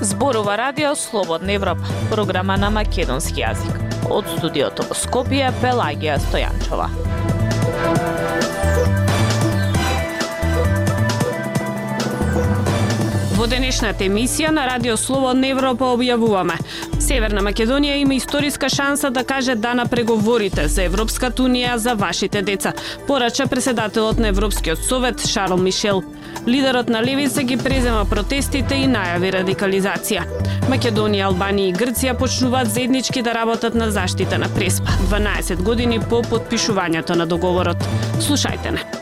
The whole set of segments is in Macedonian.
Зборува радио Слободна Европа, програма на македонски јазик. Од студиото во Скопје, Пелагија Стојанчова. Во денешната емисија на Радио Слободна Европа објавуваме Северна Македонија има историска шанса да каже да на преговорите за Европската унија за вашите деца, порача преседателот на Европскиот совет Шарл Мишел. Лидерот на Левица ги презема протестите и најави радикализација. Македонија, Албанија и Грција почнуваат заеднички да работат на заштита на Преспа, 12 години по подпишувањето на договорот. Слушајте не.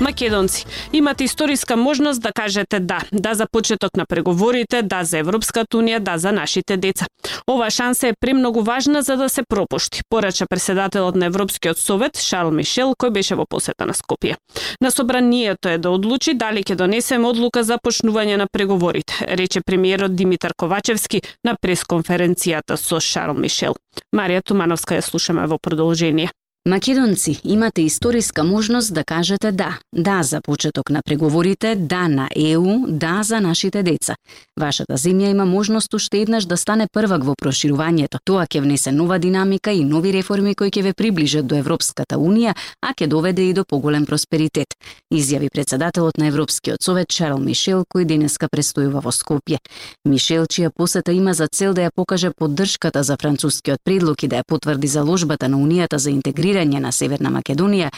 Македонци, имате историска можност да кажете да, да за почеток на преговорите, да за Европската унија, да за нашите деца. Ова шанса е премногу важна за да се пропушти, порача преседателот на Европскиот совет Шарл Мишел, кој беше во посета на Скопје. На собранието е да одлучи дали ќе донесеме одлука за почнување на преговорите, рече премиерот Димитар Ковачевски на пресконференцијата со Шарл Мишел. Марија Тумановска ја слушаме во продолжение. Македонци, имате историска можност да кажете да. Да за почеток на преговорите, да на ЕУ, да за нашите деца. Вашата земја има можност уште еднаш да стане првак во проширувањето. Тоа ќе внесе нова динамика и нови реформи кои ќе ве приближат до Европската Унија, а ќе доведе и до поголем просперитет. Изјави председателот на Европскиот совет Чарл Мишел, кој денеска престојува во Скопје. Мишел, чија посета има за цел да ја покаже поддршката за францускиот предлог и да ја потврди заложбата на Унијата за интегрирање интегрирање на Северна Македонија,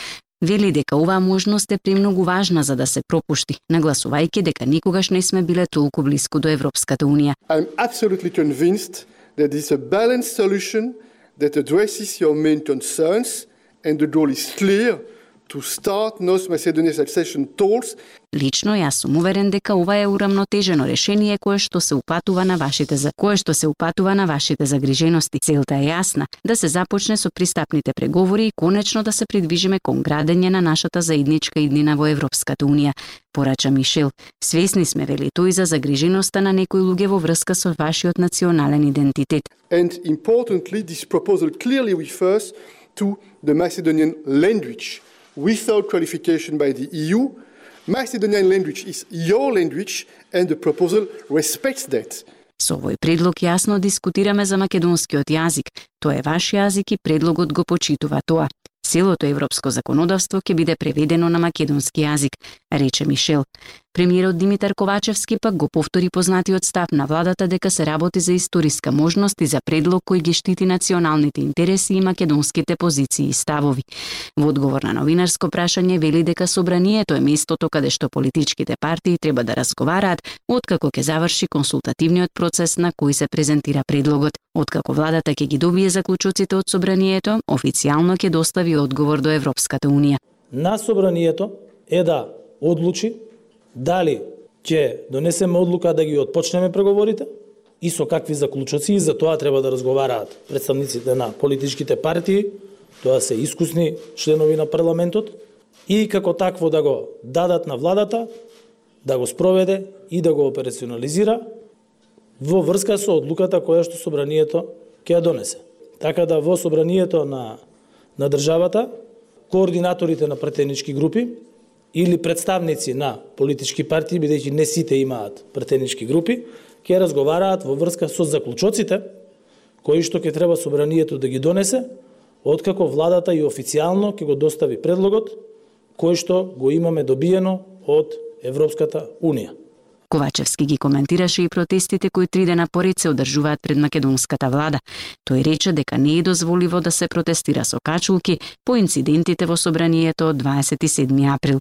вели дека оваа можност е премногу важна за да се пропушти, нагласувајќи дека никогаш не сме биле толку блиску до Европската Унија. I'm absolutely convinced that this is a balanced solution that addresses your main concerns and the goal is clear to start North Macedonia's accession talks Лично јас сум уверен дека ова е урамнотежено решение кое што се упатува на вашите за кое што се упатува на вашите загрижености. Целта е јасна да се започне со пристапните преговори и конечно да се придвижиме кон градење на нашата заедничка иднина во Европската унија, порача Мишел. Свесни сме вели тој за загриженоста на некои луѓе во врска со вашиот национален идентитет. And importantly, this proposal clearly refers to the Macedonian language without qualification by the EU Macedonian language is your language and the proposal respects that. Со овој предлог јасно дискутираме за македонскиот јазик. Тоа е ваш јазик и предлогот го почитува тоа. Целото европско законодавство ќе биде преведено на македонски јазик, рече Мишел. Премиерот Димитар Ковачевски пак го повтори познатиот став на владата дека се работи за историска можност и за предлог кој ги штити националните интереси и македонските позиции и ставови. Во одговор на новинарско прашање вели дека собранието е местото каде што политичките партии треба да разговараат откако ќе заврши консултативниот процес на кој се презентира предлогот. Откако владата ќе ги добие заклучоците од собранието, официјално ќе достави одговор до Европската унија. На собранието е да одлучи дали ќе донесеме одлука да ги отпочнеме преговорите? И со какви заклучоци? И за тоа треба да разговараат представниците на политичките партии, тоа се искусни членови на парламентот. И како такво да го дадат на владата да го спроведе и да го операционализира во врска со одлуката која што собранието ќе ја донесе. Така да во собранието на на државата координаторите на претенички групи или представници на политички партии, бидејќи не сите имаат претенички групи, ќе разговараат во врска со заклучоците кои што ќе треба собранието да ги донесе, откако владата и официјално ќе го достави предлогот кој што го имаме добиено од Европската Унија. Ковачевски ги коментираше и протестите кои три дена поред се одржуваат пред македонската влада. Тој рече дека не е дозволиво да се протестира со качулки по инцидентите во собранието од 27 април.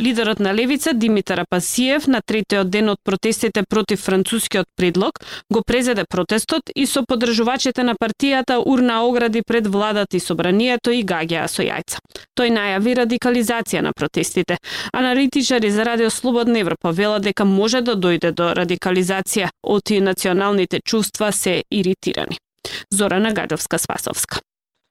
Лидерот на Левица Димитар Апасиев на третиот ден од протестите против францускиот предлог го презеде протестот и со подржувачите на партијата урна огради пред владата и собранието и гаѓаа со јајца. Тој најави радикализација на протестите. Аналитичари за Радио Слободна Европа велат дека може да дојде до радикализација, оти националните чувства се иритирани. Зорана Гадовска Спасовска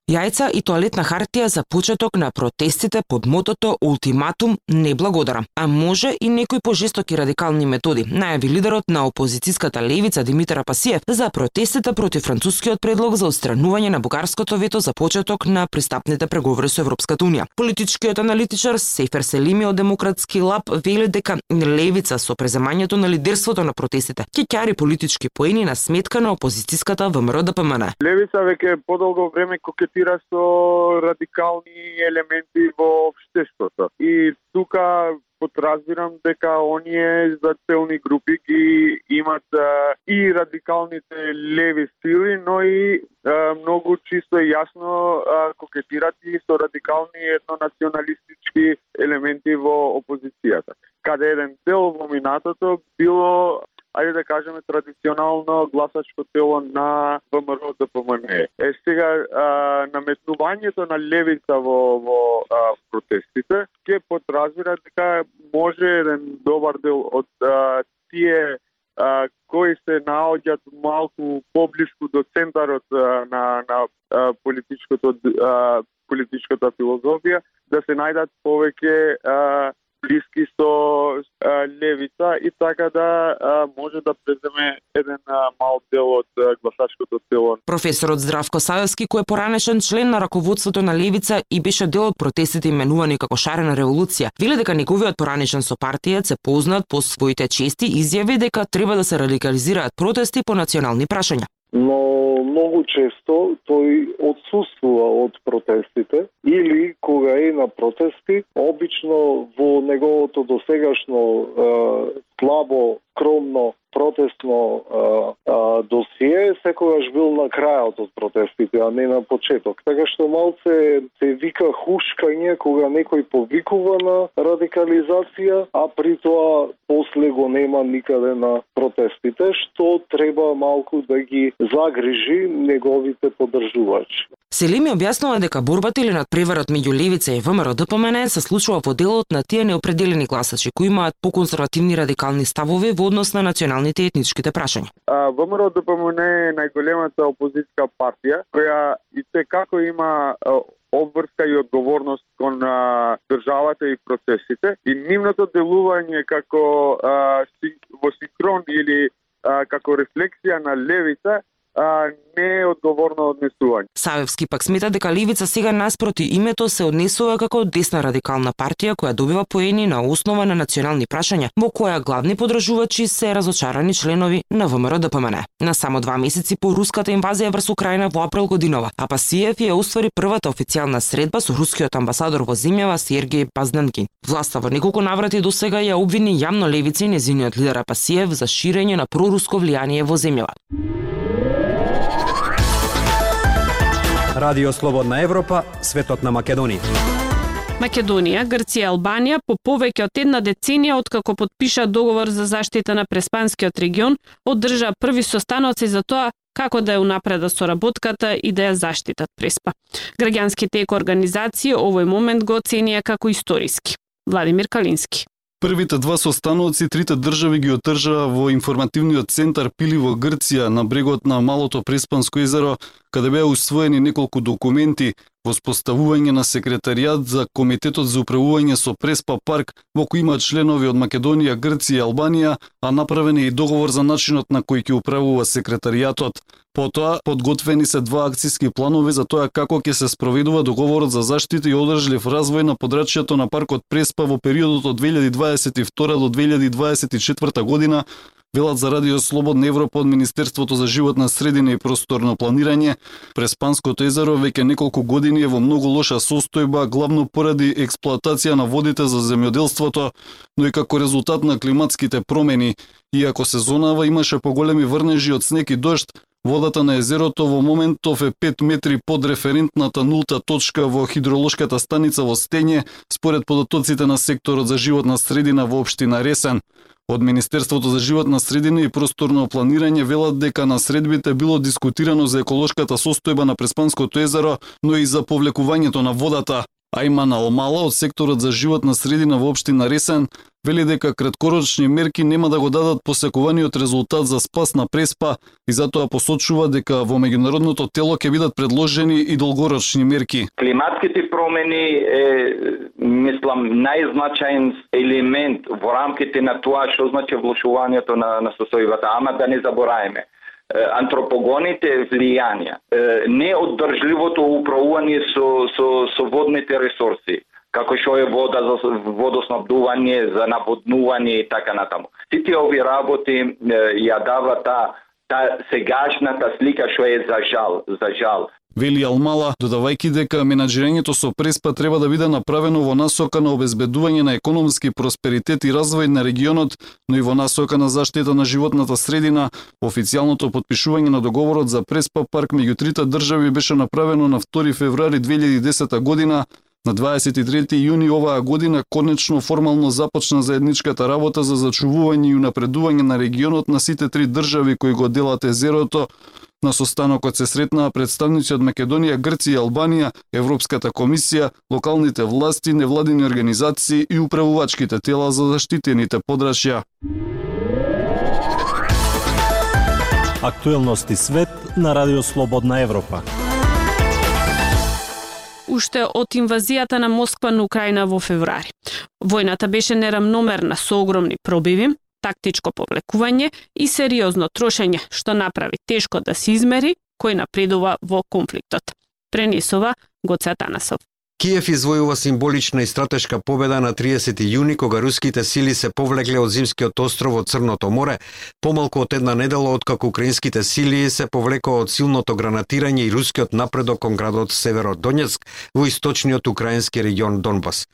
јајца и тоалетна хартија за почеток на протестите под мотото Ултиматум не благодарам, а може и некои пожестоки радикални методи, најави лидерот на опозицијската левица Димитар Апасиев за протестите против францускиот предлог за отстранување на бугарското вето за почеток на пристапните преговори со Европската унија. Политичкиот аналитичар Сефер Селими од Демократски лаб вели дека левица со преземањето на лидерството на протестите ќе ќари политички поени на сметка на опозицијската ВМРО ДПМН. Левица веќе подолго време кокетира конфронтира со радикални елементи во општеството. И тука подразбирам дека оние зателни групи ги имат а, и радикалните леви сили, но и а, многу чисто и јасно а, кокетират и со радикални етнонационалистички елементи во опозицијата. Каде еден дел во минатото било ајде да кажеме традиционално гласачко тело на ВМРО ДПМН. Е сега а, наметнувањето на левица во во а, протестите ќе подразбира дека може еден добар дел од а, тие а, кои се наоѓаат малку поблиску до центарот а, на на а, политичкото а, политичката филозофија да се најдат повеќе а, блиски со левица и така да може да преземе еден мал дел од гласачкото тело. Професорот Здравко Савевски, кој е поранешен член на раководството на левица и беше дел од протестите именувани како шарена револуција, вели дека неговиот поранешен со партијат се познат по своите чести изјави дека треба да се радикализираат протести по национални прашања но многу често тој отсуствува од протестите или кога е на протести, обично во неговото досегашно е, слабо, скромно протестно а, а, досие секогаш бил на крајот од протестите, а не на почеток. Така што малце се вика хушкање кога некој повикува на радикализација, а при тоа после го нема никаде на протестите, што треба малку да ги загрижи неговите поддржувачи. Селими објаснува дека борбата или надпреварот меѓу Левица и ВМРО ДПМН се случува во делот на тие неопределени гласачи кои имаат поконзервативни радикални ставови во однос на националните и етничките прашања. ВМРО ДПМН е најголемата опозицијска партија која и те како има обврска и одговорност кон а, државата и процесите и нивното делување како а, си, во синхрон или а, како рефлексија на левица а, не е одговорно однесување. Савевски пак смета дека Левица сега наспроти името се однесува како десна радикална партија која добива поени на основа на национални прашања, во која главни подржувачи се разочарани членови на ВМРО ДПМН. На само два месеци по руската инвазија врз Украина во април годинова, а Пасиев ја уствари првата официјална средба со рускиот амбасадор во земјава Сергеј Пазнанкин. Власта во неколку наврати до сега ја обвини јавно Левица и незиниот лидер Пасиев за ширење на проруско влијание во земјава. Радио Слободна Европа, светот на Македонија. Македонија, Грција и Албанија по повеќе од една деценија откако подпиша договор за заштита на Преспанскиот регион, одржа први состаноци за тоа како да ја унапреда соработката и да ја заштитат Преспа. Граѓанските екоорганизации овој момент го оценија како историски. Владимир Калински. Првите два состаноци трите држави ги отржаа во информативниот центар Пили во Грција на брегот на Малото Преспанско езеро, каде беа усвоени неколку документи, воспоставување на секретаријат за Комитетот за управување со Преспа парк, во кој имаат членови од Македонија, Грција и Албанија, а направен е и договор за начинот на кој ќе управува секретаријатот. Потоа, подготвени се два акцијски планови за тоа како ќе се спроведува договорот за заштита и одржлив развој на подрачјето на паркот Преспа во периодот од 2022 до 2024 година, велат за Радио Слободна Европа од Министерството за животна средина и просторно планирање, Преспанското езеро веќе неколку години е во многу лоша состојба, главно поради експлоатација на водите за земјоделството, но и како резултат на климатските промени. Иако сезонава имаше поголеми врнежи од снег и дожд, Водата на езерото во моментов е 5 метри под референтната нулта точка во хидролошката станица во Стење, според податоците на секторот за животна средина во општина Ресен. Од Министерството за животна средина и просторно планирање велат дека на средбите било дискутирано за еколошката состојба на Преспанското езеро, но и за повлекувањето на водата. Ајман Алмала од секторот за животна средина во општина Ресен вели дека краткорочни мерки нема да го дадат посекуваниот резултат за спас на Преспа и затоа посочува дека во меѓународното тело ќе бидат предложени и долгорочни мерки. Климатските промени е мислам најзначаен елемент во рамките на тоа што значи влошувањето на на состојбата, ама да не забораеме антропогоните влијанија, неоддржливото управување со, со, со водните ресурси, како што е вода за водоснабдување, за наводнување и така натаму. Сите овие работи ја дава та, та сегашната слика што е за жал, за жал вели Алмала, додавајќи дека менаџирањето со преспа треба да биде направено во насока на обезбедување на економски просперитет и развој на регионот, но и во насока на заштита на животната средина. Официјалното подпишување на договорот за преспа парк меѓу трите држави беше направено на 2 февруари 2010 година, На 23 јуни оваа година конечно формално започна заедничката работа за зачувување и унапредување на регионот на сите три држави кои го делат езерото, На состанокот се сретнаа представници од Македонија, Грција и Албанија, Европската комисија, локалните власти, невладини организации и управувачките тела за заштитените подрашја. Актуелности свет на Радио Слободна Европа. Уште од инвазијата на Москва на Украина во февруари. Војната беше нерамномерна со огромни пробиви, тактичко повлекување и сериозно трошење, што направи тешко да се измери кој напредува во конфликтот. Пренесува Гоце Танасов. Киев извојува символична и стратешка победа на 30 јуни кога руските сили се повлегле од зимскиот остров од Црното море, помалку од една недела откако украинските сили се повлекоа од силното гранатирање и рускиот напредок кон градот Северодонецк во источниот украински регион Донбас.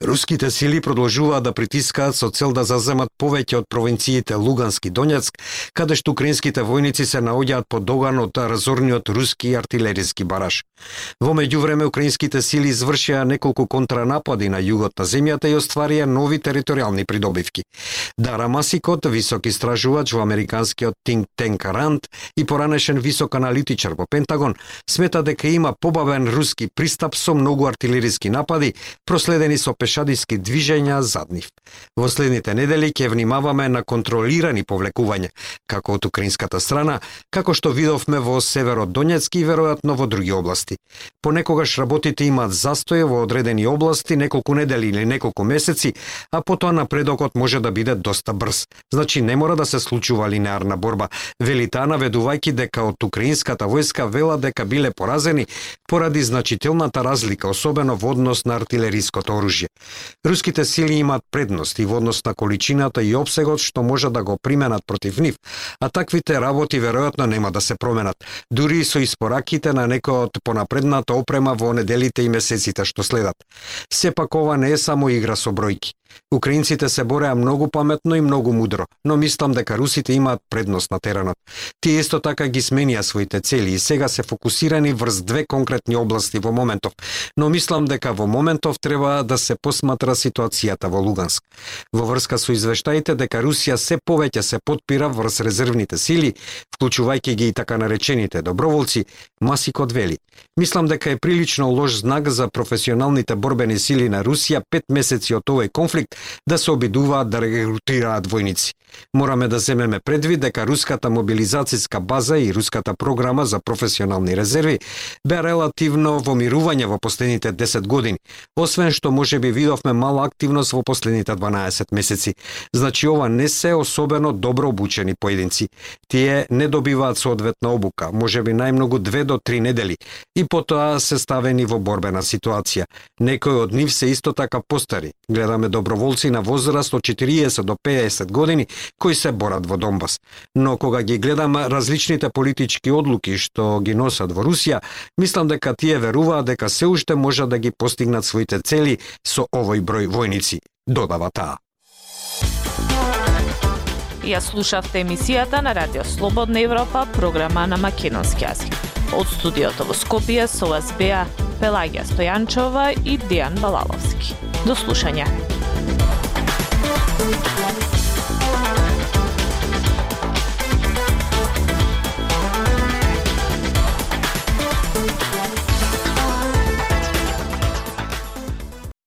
Руските сили продолжуваат да притискаат со цел да заземат повеќе од провинциите Лугански и Донецк, каде што украинските војници се наоѓаат под оган од разорниот руски артилериски бараж. Во меѓувреме украинските сили извршија неколку контранапади на југот на земјата и остварија нови територијални придобивки. Дара Масикот, висок истражувач во американскиот think tank Rand и поранешен висок аналитичар во Пентагон, смета дека има побавен руски пристап со многу артилериски напади, проследени со пешадиски движења зад нив. Во следните недели ќе внимаваме на контролирани повлекувања, како од украинската страна, како што видовме во Северодонецки и веројатно во други области. Понекогаш работите имаат застој во одредени области неколку недели или неколку месеци, а потоа напредокот може да биде доста брз. Значи не мора да се случува линеарна борба. Вели таа наведувајќи дека од украинската војска вела дека биле поразени поради значителната разлика, особено во однос на артилериското оружје. Руските сили имаат предност и во однос на количината и обсегот што може да го применат против нив, а таквите работи веројатно нема да се променат, дури и со испораките на некој од понапредната опрема во неделите и месеците што следат. Сепак ова не е само игра со бројки. Украинците се бореа многу паметно и многу мудро, но мислам дека русите имаат предност на теренот. Тие исто така ги сменија своите цели и сега се фокусирани врз две конкретни области во моментов, но мислам дека во моментов треба да се посматра ситуацијата во Луганск. Во врска со извештаите дека Русија се повеќе се подпира врз резервните сили, вклучувајќи ги и така наречените доброволци, Масикот вели. Мислам дека е прилично лош знак за професионалните борбени сили на Русија пет месеци од овој конфликт да се обидуваат да регрутираат војници. Мораме да земеме предвид дека руската мобилизацијска база и руската програма за професионални резерви беа релативно во мирување во последните 10 години, освен што може би видовме мала активност во последните 12 месеци. Значи ова не се особено добро обучени поединци. Тие не добиваат соодветна обука, може би најмногу 2 до 3 недели, и потоа се ставени во борбена ситуација. Некои од нив се исто така постари. Гледаме добро доброволци на возраст од 40 до 50 години кои се борат во Донбас. Но кога ги гледам различните политички одлуки што ги носат во Русија, мислам дека тие веруваат дека се уште можат да ги постигнат своите цели со овој број војници, додава таа. Ја слушавте емисијата на Радио Слободна Европа, програма на македонски јазик. Од студиото во Скопје со вас беа Пелагија Стојанчова и Дијан Балаловски. До слушање. Thank you.